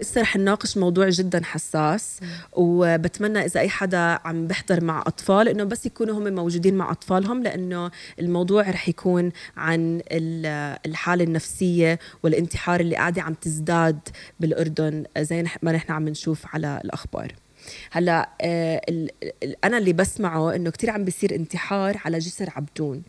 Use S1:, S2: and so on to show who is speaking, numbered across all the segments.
S1: هسه رح نناقش موضوع جدا حساس وبتمنى إذا أي حدا عم بيحضر مع أطفال إنه بس يكونوا هم موجودين مع أطفالهم لأنه الموضوع رح يكون عن ال- الحالة النفسية والانتحار اللي قاعدة عم تزداد بالأردن زي ما نحن عم نشوف على الأخبار. هلا آه أنا اللي بسمعه إنه كتير عم بيصير انتحار على جسر عبدون.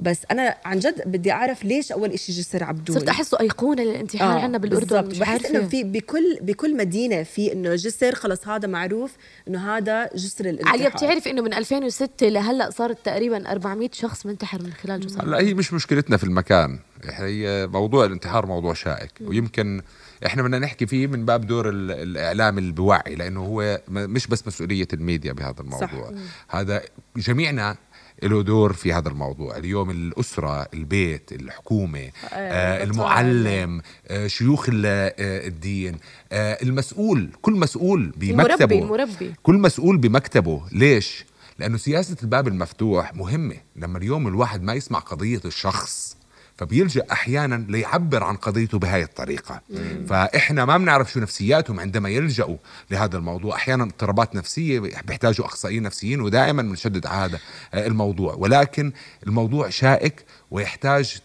S1: بس أنا عن جد بدي أعرف ليش أول إشي جسر عبدون؟
S2: صرت أحسه أيقونة للانتحار عندنا بالأردن
S1: بالضبط. بحس
S2: إنه
S1: في بكل بكل مدينة في إنه جسر خلص هذا معروف إنه هذا جسر الانتحار.
S2: عليا بتعرف إنه من 2006 لهلأ صارت تقريبا 400 شخص منتحر من خلال جسر
S3: هلا هي مش مشكلتنا في المكان. هي موضوع الانتحار موضوع شائك. ويمكن إحنا بدنا نحكي فيه من باب دور ال- الإعلام اللي بوعي لأنه هو مش بس مسؤولية الميديا بهذا الموضوع.
S1: صح.
S3: هذا جميعنا له دور في هذا الموضوع. اليوم الأسرة البيت الحكومة آه المعلم آه شيوخ آه الدين آه المسؤول كل مسؤول بمكتبه.
S2: المربي المربي.
S3: كل مسؤول بمكتبه. ليش؟ لأنه سياسة الباب المفتوح مهمة. لما اليوم الواحد ما يسمع قضية الشخص فبيلجأ أحيانا ليعبر عن قضيته بهاي الطريقة. فإحنا ما بنعرف شو نفسياتهم عندما يلجأوا لهذا الموضوع. أحيانا اضطرابات نفسية بيحتاجوا أخصائيين نفسيين ودائما بنشدد على هذا الموضوع. ولكن الموضوع شائك ويحتاج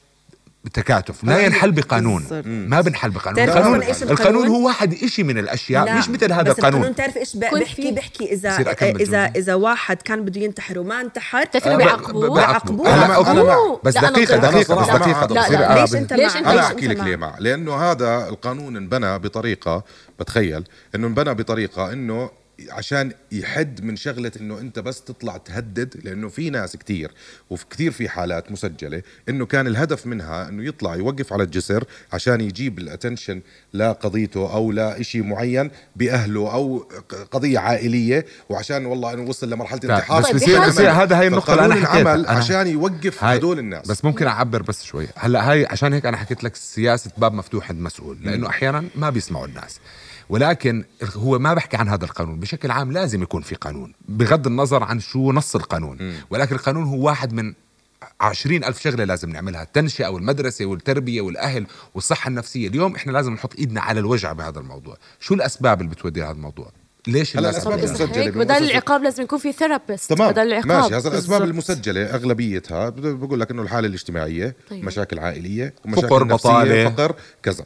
S3: تكاتف لا ينحل بقانون. ما بنحل بقانون
S1: تعرف
S3: القانون, القانون
S1: القانون؟
S3: هو واحد إشي من الأشياء
S1: لا،
S3: مش مثل هذا
S1: بس
S3: القانون
S1: القانون تعرف
S2: إيش
S1: بحكي. بحكي
S3: إذا
S1: اذا. إذا واحد كان بده ينتحر وما انتحر
S2: بيعاقبوه؟
S1: بيعاقبوه.
S3: بس
S2: ضد.
S3: دقيقة بس. آه،
S1: ليش أنت
S2: ليش؟ أنت- أنا
S4: أحكي لك؟ ليه مع لأنه هذا القانون انبنى بطريقة بتخيل إنه انبنى بطريقة إنه عشان يحد من شغلة إنه أنت بس تطلع تهدد لأنه في ناس كتير وفي كتير في حالات مسجلة إنه كان الهدف منها إنه يطلع يوقف على الجسر عشان يجيب الاتنشن لقضيته أو لإشي معين بأهله أو قضية عائلية وعشان والله إنه وصل لمرحلة
S3: طيب،
S4: انتحار.
S3: بس
S2: بصير-
S4: فالقانون
S3: بصير هذا هاي النقطة اللي أنا حكيتها.
S4: عمل
S3: أنا-
S4: عشان يوقف هدول الناس.
S3: بس ممكن أعبر بس شوي. هلأ هاي عشان هيك أنا حكيت لك سياسة باب مفتوح عند مسؤول لأنه أحيانا ما بيسمعوا الناس. ولكن هو ما بحكي عن هذا القانون بشكل عام لازم يكون في قانون بغض النظر عن شو نص القانون. ولكن القانون هو واحد من عشرين ألف شغلة لازم نعملها التنشئة والمدرسة والتربية والأهل والصحة النفسية. اليوم إحنا لازم نحط إيدنا على الوجع بهذا الموضوع. شو الأسباب اللي بتودي هذا الموضوع؟ ليش
S4: هلا
S2: هيك
S4: بمؤسسة-
S2: بدل العقاب لازم يكون في ثيرابيست
S4: تمام.
S2: بدل العقاب.
S4: ماشي. هذا الأسباب. المسجلة أغلبيتها. بقول لك إنه الحالة الاجتماعية
S2: طيب.
S4: مشاكل عائلية ومشاكل
S3: فقر،
S4: نفسية،
S3: بطالة.
S4: فقر كذا.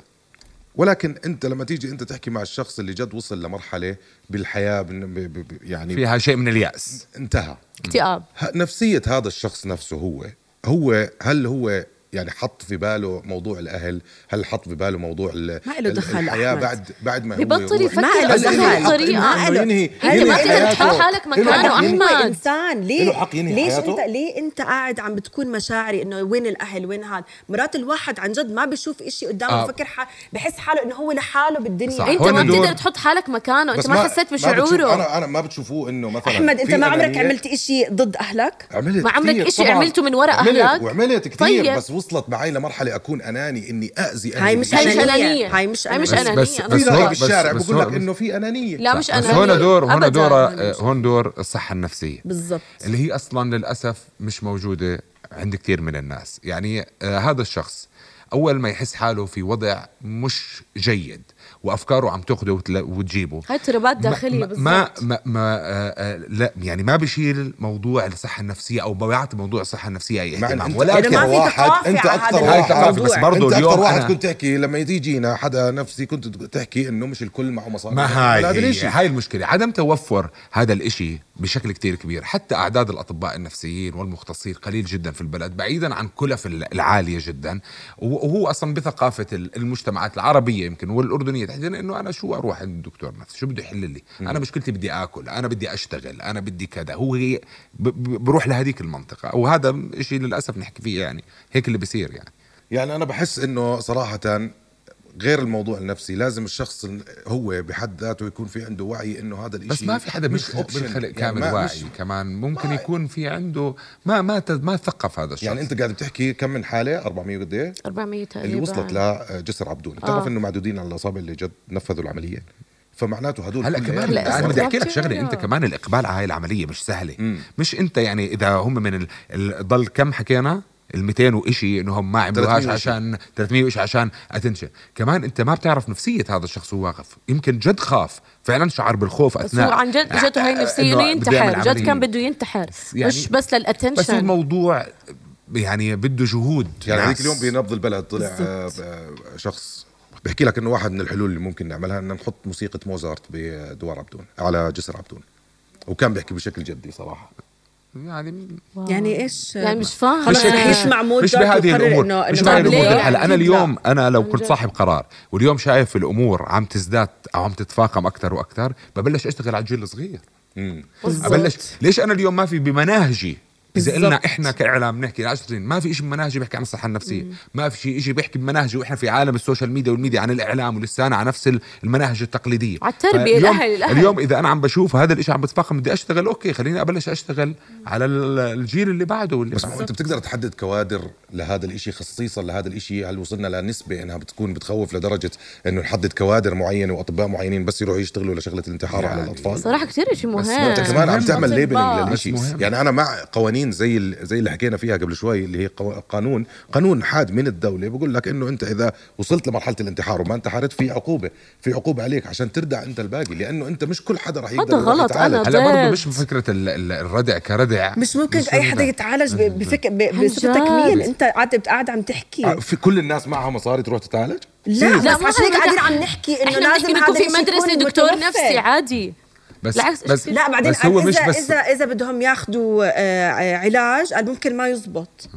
S4: ولكن انت لما تيجي انت تحكي مع الشخص اللي جد وصل لمرحلة بالحياة بن- ب- ب- ب- يعني
S3: فيها شيء من اليأس.
S4: انتهى.
S2: اكتئاب.
S4: نفسية هذا الشخص نفسه هو هو هل هو يعني حط في باله موضوع الأهل هل حط في باله موضوع ال-
S1: ما
S4: ال-
S1: دخل
S4: الحياة
S1: أحمد.
S4: بعد بعد ما هو
S2: ببطل يفكر
S1: ما إله
S2: بس
S1: دخل.
S2: هي
S1: ما
S2: طريقه
S1: إله.
S4: ينهي أنت
S2: ما بتقدر
S4: حياته.
S2: تحط حالك
S4: له
S2: مكانه أحمد
S1: انسان ليه
S4: له حق ينهي
S1: ليش
S4: حياته؟
S1: انت ليه أنت قاعد عم بتكون مشاعري إنه وين الأهل وين هذا مرات الواحد عن جد ما بيشوف إشي قدامه
S3: آه.
S1: بفكر ح... بحس حاله إنه هو لحاله بالدنيا
S3: صح. أنت
S2: ما بتقدر تحط حالك مكانه أنت
S4: بس
S2: ما حسيت بشعوره
S4: أنا أنا ما بتشوفوه إنه مثلا
S1: أحمد
S4: أنت
S1: ما عمرك؟ عملت إشي ضد أهلك
S4: عملت
S2: ما عمرك إشي. عملته من وراء أهلك؟
S4: وعملت كثير
S2: طيب.
S4: بس وصلت معي لمرحلة أكون أناني إني اذي
S1: هاي مش
S2: هاي مش
S1: أنانية.
S2: أنانية.
S1: هاي مش
S2: هاي مش
S1: أنانية.
S2: أنانية.
S3: بس بس
S4: في
S2: بس-
S3: هو-
S4: بالشارع
S3: بس
S4: بقول لك إنه في أنانية
S2: لا مش
S3: بس
S2: أنانية
S3: هون دور هون. دور هون دور الصحة النفسية
S1: بالضبط
S3: اللي هي أصلا للأسف مش موجودة عند كثير من الناس يعني آه هذا الشخص أول ما يحس حاله في وضع مش جيد وأفكاره عم تأخده وتل- وتجيبه.
S2: هاي اضطرابات داخلية
S3: ما ما, ما, ما آه آه لا يعني ما بشيل موضوع الصحة النفسية أو بيعطي موضوع الصحة
S4: النفسية أي
S3: اهتمام ولكن
S1: يعني ما
S4: واحد
S1: إنت
S3: أكثر
S4: واحد
S3: بس برضو
S4: إنت
S3: اليوم
S4: أكثر واحد
S3: أنا-
S4: كنت تحكي لما يجينا حدا نفسي كنت تحكي إنه مش الكل معه مصاري.
S3: ما هاي هي, هاي المشكلة. عدم توفر هذا الإشي بشكل كتير كبير. حتى أعداد الأطباء النفسيين والمختصين قليل جدا في البلد بعيدا عن كلف العالية جدا. وهو أصلا بثقافة المجتمعات العربية يمكن والأردنية تحديدا إنه أنا شو أروح عند الدكتور نفسي شو بده يحل لي؟ أنا مشكلتي بدي آكل أنا بدي أشتغل أنا بدي كذا. هو بروح لهذيك المنطقة. وهذا إشي للأسف نحكي فيه يعني هيك اللي بيصير يعني.
S4: يعني أنا بحس إنه صراحة غير الموضوع النفسي لازم الشخص هو بحد ذاته يكون في عنده وعي إنه هذا الإشي
S3: بس ما في حدا
S4: مش.
S3: بيخلق
S4: يعني
S3: كامل
S4: ما-
S3: واعي
S4: مش-
S3: كمان ممكن يكون في عنده ما ما ت- ما ثقف هذا الشخص
S4: يعني أنت قاعد بتحكي كم من حالة 400 قد إيه
S2: 400 تقريبا
S4: اللي وصلت لجسر عبدون بتعرف
S2: آه.
S4: إنه معدودين على الاصابع اللي جد نفذوا العملية فمعناته هدول
S3: هلا كمان أنا بدي أحكي لك. شغلة أنت كمان الإقبال على هاي العملية مش سهلة
S4: مم.
S3: مش أنت يعني إذا هم من. ضل كم حكينا ال 200 وإشي انهم ما عملوهاش
S4: 300 وإشي.
S3: عشان 300 وإشي عشان attention كمان أنت ما بتعرف نفسية هذا الشخص وهو واقف. يمكن جد خاف. فعلا شعر بالخوف
S2: بس
S3: أثناء
S2: هو عن جد اجته هاي النفسيه انه
S3: بده يعمل
S2: ينتحر. جد. كان بده ينتحر.
S3: يعني-
S2: مش بس
S3: بس
S2: لل attention
S3: الموضوع يعني بده جهود.
S4: يعني. هذيك اليوم بنبض البلد طلع آه، آه، شخص بحكي لك إنه واحد من الحلول اللي ممكن نعملها ان نحط موسيقى موزارت بدوار عبدون على جسر عبدون. وكان بيحكي بشكل جدي صراحة.
S3: يعني
S1: يعني إيش؟
S2: يعني مش فاهم
S1: خلص
S3: مش.
S1: يسمع مود
S3: مش بهذه الأمور
S1: إنه-
S3: مش بهذه الأمور.
S2: أنا
S3: اليوم أنا لو كنت. صاحب قرار واليوم شايف الأمور عم تزداد أو عم تتفاقم أكثر وأكثر ببلش أشتغل على الجيل الصغير. أبلش. ليش أنا اليوم ما في بمناهجي إذا قلنا. إحنا كإعلام بنحكي 10 سنين ما في شيء بمناهجي بيحكي عن الصحة النفسية ما في شيء شيء بيحكي بمناهجي وإحنا في عالم السوشيال ميديا والميديا عن الإعلام ولساتنا على نفس المناهج التقليدية
S2: على التربية،
S3: فاليوم-
S2: الأهل- الأهل.
S3: اليوم إذا أنا عم بشوف هذا الشيء عم بتفاقم بدي أشتغل okay خليني أبلش أشتغل على ال- الجيل اللي بعده واللي
S4: بس
S3: بعده.
S4: أنت بتقدر تحدد كوادر لهذا الإشي خصيصا لهذا الإشي هل وصلنا لنسبة إنها بتكون بتخوف لدرجة إنه نحدد كوادر معينة وأطباء معينين بس يروحوا يشتغلوا لشغلة الانتحار
S3: يعني
S4: على الأطفال
S2: صراحة كثير شيء مهم
S4: أنت كمان عم تعمل
S2: labeling.
S4: للشيء. يعني أنا مع قوانين زي ال- زي اللي حكينا فيها قبل شوي اللي هي قانون قانون حاد من الدولة بقول لك إنه أنت إذا وصلت لمرحلة الانتحار وما انتحرت في عقوبة في عقوبة عليك عشان تردع أنت الباقي لأنه أنت مش كل حدا رح يقدر
S2: هذا غلط،. أنا
S3: هلا برضه. مش فكره ال- ال- الردع كردع
S1: مش ممكن
S3: مش
S1: أي حدا. يتعالج ب- بفك... ب-
S2: عن
S1: بصفتك
S2: جد.
S1: مين أنت قاعد قاعد عم تحكي
S4: في كل الناس معها مصاري تروح تتعالج
S1: لا
S2: لا،
S1: بس عشان هيك قاعدين عم نحكي
S2: إنه
S1: لازم
S2: يكون في
S1: مدرسة
S2: دكتور
S1: متوفر.
S2: نفسي عادي
S3: بس
S2: بالعكس
S3: بس
S1: لا بعدين
S3: بس هو
S1: قال
S3: مش
S1: اذا
S3: بس
S1: اذا إذا بدهم ياخذوا آه، علاج قال ممكن ما يزبط.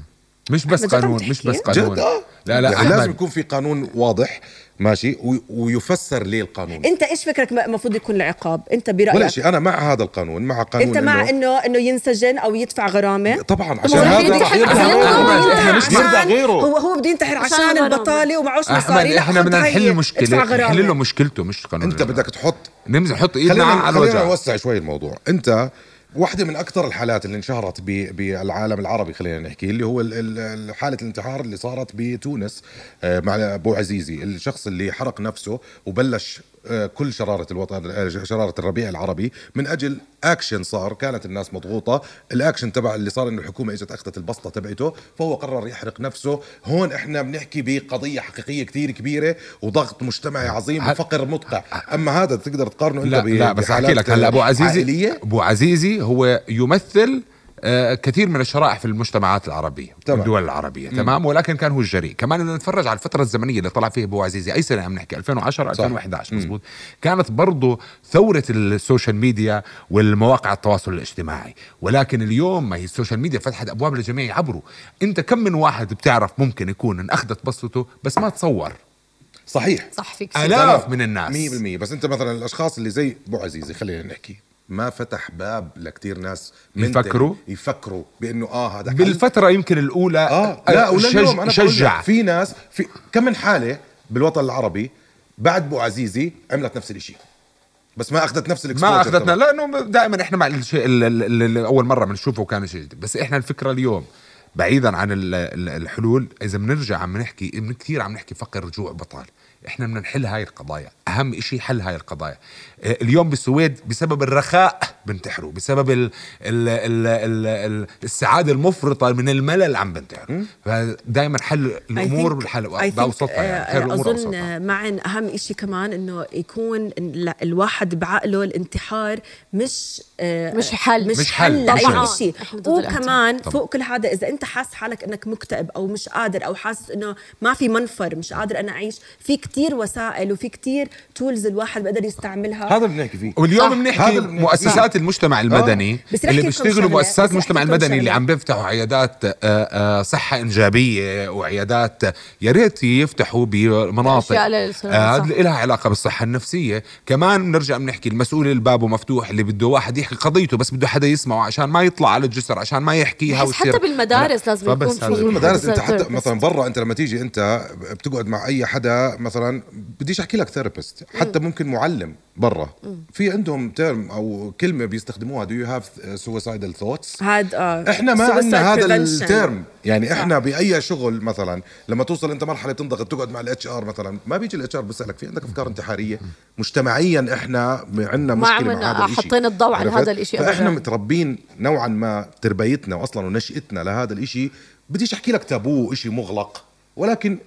S3: مش بس قانون مش بس؟ قانون.
S4: جد؟ آه.
S3: لا لا
S4: يعني لازم يكون في قانون واضح. ماشي وي- ويفسر ليه القانون.
S1: انت إيش فكرك المفروض يكون العقاب؟ انت برأيك؟
S4: ولا شيء أنا مع هذا القانون مع قانون
S1: انت مع انه انه ينسجن أو يدفع غرامة؟
S4: طبعا عشان
S2: هو
S4: هذا يرضع
S2: هو
S4: غيره. إحنا مش غيره.
S1: هو هو بده ينتحر
S2: عشان.
S1: البطالة ومعوش مصاري. لا إحنا
S3: بدنا نحل
S1: مشكلة.
S3: نحل له مشكلته مش قانون.
S4: أنت بدك تحط
S3: نمزح نحط إيدنا
S4: خلينا
S3: على
S4: خلينا
S3: الوجع
S4: نوسع شوي الموضوع. أنت واحدة من أكثر الحالات اللي انشهرت بالعالم العربي خلينا نحكي اللي هو ال- ال- حالة الانتحار اللي صارت بتونس آه، مع أبو عزيزي الشخص اللي حرق نفسه وبلش كل شرارة الوطن آه، شرارة الربيع العربي. من أجل أكشن صار كانت الناس مضغوطة. الأكشن تبع اللي صار إنه الحكومة إجت أخذت البسطة تبعته فهو قرر يحرق نفسه. هون إحنا بنحكي بقضية حقيقية كتير كبيرة وضغط مجتمعي عظيم وفقر مدقع أما هذا تقدر تقارنه أنت
S3: لا لا بس
S4: أحكي
S3: لك هلا. أبو عزيزي
S4: عائلية.
S3: أبو عزيزي هو يمثل آه، كثير من الشرائح في المجتمعات العربية
S4: تمام.
S3: والدول العربية تمام؟ ولكن كان هو الجريء. كمان بدنا نتفرج على الفترة الزمنية اللي طلع فيها بوعزيزي أي سنة عم نحكي 2010 2011 مزبوط كانت برضه ثورة السوشيال ميديا والمواقع التواصل الاجتماعي. ولكن اليوم ما هي السوشيال ميديا فتحت أبواب للجميع يعبروا. أنت كم من واحد بتعرف ممكن يكون انأخذت بسطته بس ما تصور؟
S4: صحيح.
S2: صح فيك
S3: آلاف من الناس.
S4: 100% بس أنت مثلا الأشخاص اللي زي أبو عزيزي خلينا نحكي ما فتح باب لكتير ناس من
S3: يفكروا؟
S4: يفكروا بأنه آه هذا حل.
S3: بالفترة يمكن الأولى
S4: آه لا ولليوم أنا
S3: شجع
S4: في ناس في كم من حالة بالوطن العربي بعد أبو عزيزي عملت نفس الشيء بس ما أخذت نفس
S3: ما
S4: أخذتنا.
S3: لأنه دائما إحنا مع الشيء ال- ال- اللي أول مرة بنشوفه كان شيء جديد بس إحنا الفكرة اليوم بعيدا عن ال- ال- الحلول إذا بنرجع عم نحكي من كثير عم نحكي فقر رجوع بطال إحنا بدنا نحل هاي القضايا أهم شيء حل هاي القضايا آه، اليوم بالسويد بسبب الرخاء بنتحروا بسبب ال ال ال ال ال السعادة المفرطة من الملل عم بنتحروا فدائما حل الأمور بالحل بأوسطها يعني خير
S1: الأمور
S3: أظن
S1: آه، معن أهم شيء كمان إنه يكون الواحد بعقله الانتحار مش آه،
S2: مش حل.
S1: مش,
S3: مش
S1: حل
S3: حل.
S1: لاي. شيء. وكمان
S3: طبعاً.
S1: فوق كل هذا إذا أنت حاسس حالك إنك مكتئب أو مش قادر أو حاسس إنه ما في منفر مش قادر أنا أعيش في كتير وسائل وفي كتير تولز الواحد بقدر يستعملها
S4: هذا اللي بنحكي فيه
S3: واليوم. بنحكي
S4: هذا اللي-
S3: مؤسسات المجتمع المدني
S1: بس
S3: اللي بيشتغلوا. مؤسسات
S1: بس
S3: المجتمع المدني اللي. عم بيفتحوا عيادات آه، آه، صحة إنجابية وعيادات يا ريت يفتحوا بمناطق آه،
S2: صح.
S3: لها علاقة بالصحة النفسية كمان بنرجع بنحكي المسؤول اللي بابه مفتوح اللي بده واحد يحكي قضيته بس بده حدا يسمعه عشان ما يطلع على الجسر عشان ما يحكيها
S2: بحس حتى بالمدارس لازم يكون
S3: فبس
S2: في-
S3: هذا.
S4: في المدارس
S2: أنت
S4: حتى
S2: بس-
S4: مثلا برا أنت لما تيجي أنت بتقعد مع أي حدا مثلا بديش أحكي لك therapist حتى ممكن معلم برا. في عندهم term أو كلمة بيستخدموها. Do you have suicidal thoughts?
S1: هاد آه
S4: إحنا ما عندنا هذا.
S1: ال
S4: term يعني إحنا بأي شغل مثلا لما توصل أنت مرحلة تنضغط تقعد مع الاتش ار مثلا ما بيجي الاتش ار بيسألك في عندك أفكار انتحارية؟ مجتمعيا إحنا عندنا
S2: مشكلة
S4: مع هذا الشيء
S2: حطينا الضوء على؟ هذا الإشي
S4: فإحنا
S2: أبداً.
S4: متربين نوعا ما تربيتنا واصلا ونشأتنا لهذا الإشي. بديش أحكي لك تابو إشي مغلق ولكن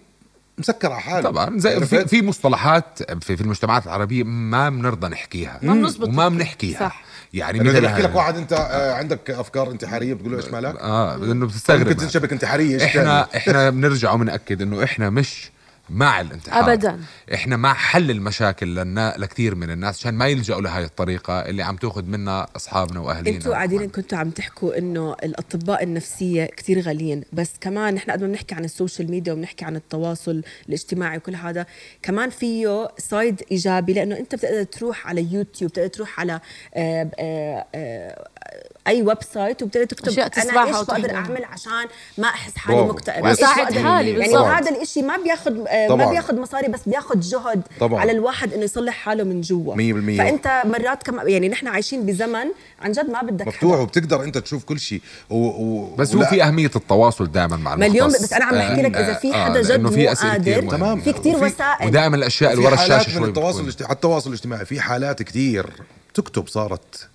S4: مسكر على حاله
S3: طبعا زي؟ في, في مصطلحات في, في المجتمعات العربية ما بنرضى نحكيها
S2: ما بنزبط
S3: وما
S2: نحكي.
S3: بنحكيها
S2: صح.
S3: يعني
S4: يعني
S3: مثل
S4: بحكي لك. واحد أنت آه، عندك أفكار انتحارية بتقول له إيش مالك؟
S3: آه إنه
S4: ممكن
S3: بتستغرب
S4: تنشبك
S3: انتحارية
S4: إحنا؟
S3: إحنا بنرجع وبنأكد إنه إحنا مش مع الانتحار
S2: أبداً.
S3: إحنا مع حل المشاكل لنا لكثير من الناس عشان ما يلجأوا لهي الطريقة اللي عم تأخذ منا أصحابنا واهالينا
S1: أنتوا قاعدين كنتوا عم تحكوا إنه الأطباء النفسية كتير غاليين بس كمان نحن قد ما بنحكي عن السوشيال ميديا وبنحكي عن التواصل الاجتماعي وكل هذا كمان فيه side إيجابي لأنه أنت بتقدر تروح على يوتيوب بتقدر تروح على آه، آه، آه، أي website وبتقدر تكتب
S2: أشياء أنا
S1: إيش بقدر. أعمل عشان ما أحس حالي. مكتئب بقدر-
S2: حالي
S1: يعني
S2: بالضبط.
S1: وهذا الإشي ما بياخذ ما. بياخذ مصاري بس بياخذ جهد
S4: طبعاً.
S1: على الواحد إنه يصلح حاله من جوا
S4: 100%.
S1: فأنت مرات كمان يعني نحن عايشين بزمن عن جد ما بدك
S4: مفتوح
S1: حدا.
S4: وبتقدر أنت تشوف كل شيء و... و...
S3: بس هو في أهمية التواصل دائما مع المختص
S1: مليون بس أنا عم بحكي لك إذا في
S3: آه،
S1: حدا جد مو قادر.
S4: تمام.
S1: في
S4: وفي-
S1: وسائل
S3: ودائما الأشياء اللي ورا الشاشه شوي
S4: التواصل. الاجتماعي التواصل الاجتماعي في حالات كتير تكتب صارت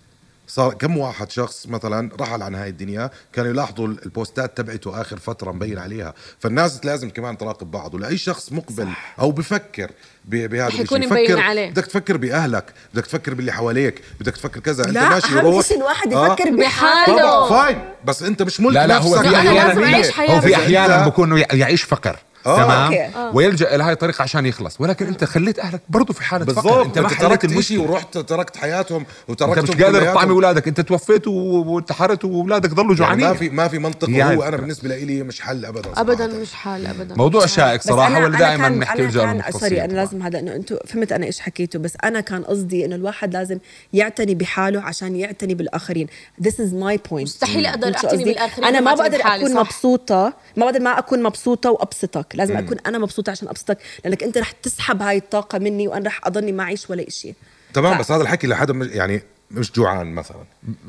S4: صار كم واحد شخص مثلا رحل عن هاي الدنيا كانوا يلاحظوا البوستات تبعته آخر فترة مبين عليها فالناس لازم كمان تراقب بعض ولأي شخص مقبل صح. أو بفكر ب- بهذا الشيء
S2: يكون مبين
S4: فكر
S2: عليه.
S4: بدك تفكر بأهلك بدك تفكر باللي حواليك بدك تفكر كذا أنت
S1: لا
S4: ماشي
S1: اهم
S4: روح
S1: شيء الواحد
S4: آه.
S1: يفكر
S2: بحاله.
S1: بحاله
S4: طبعا فاين بس أنت مش ملك
S3: لا لا هو
S4: نفسك
S3: في
S2: لا، أحيانا.
S3: هو في
S4: أحيانا
S3: بكون يع- يعيش فقر
S4: آه،
S3: تمام
S1: أوكي. آه.
S3: ويلجأ إلى هاي الطريقة عشان يخلص ولكن أنت خليت أهلك برضه في حالة فقر أنت ما
S4: تركت
S3: المشكلة
S4: ورحت تركت حياتهم
S3: أنت
S4: وتركتهم
S3: مش قادر. تطعمي أولادك أنت توفيت و- وانتحرت وأولادك ضلوا
S4: يعني
S3: جوعانين
S4: ما في ما في منطق
S3: هاي
S4: وهو
S3: أنا.
S4: بالنسبة لي مش حل ابدا صراحة.
S2: ابدا مش حال ابدا
S3: موضوع شائك
S1: صراحة
S3: ولا دائما نحكي
S1: كان
S3: مختصين
S1: سوري
S3: أنا.
S1: لازم هذا انه أنتم فهمت أنا إيش حكيته بس أنا كان قصدي إنه الواحد لازم يعتني بحاله عشان يعتني بالآخرين this is my point
S2: مستحيل أعتني
S1: قصدي؟
S2: بالآخرين
S1: أنا ما بقدر
S2: أكون.
S1: مبسوطة ما بقدر ما أكون مبسوطة وأبسطك لازم أكون أنا مبسوطة عشان أبسطك لأنك أنت رح تسحب هاي الطاقة مني وأنا رح أضلني ما أعيش ولا شيء
S4: تمام
S1: ف-
S4: بس هذا الحكي لحدا يعني مش جوعان مثلا.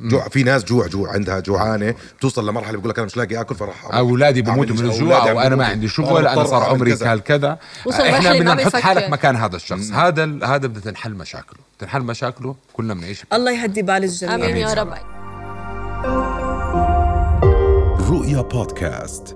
S4: جوع في ناس جوع جوع عندها جوعانة بتوصل لمرحلة بيقول لك أنا مش لاقي أكل فراح أروح أولادي
S3: بموتوا من؟ الجوع
S4: أولادي
S3: أو
S4: عم
S3: أنا ما. عندي شغل
S4: أنا
S3: صار عمري
S4: كذا.
S2: إحنا
S3: بدنا نحط. حالك مكان هذا الشخص. هذا هذا بدنا تنحل مشاكله. تنحل مشاكله كلنا بنعيش
S1: الله يهدي بال الجميع.
S2: آمين يا. رب.
S5: رؤيا بودكاست.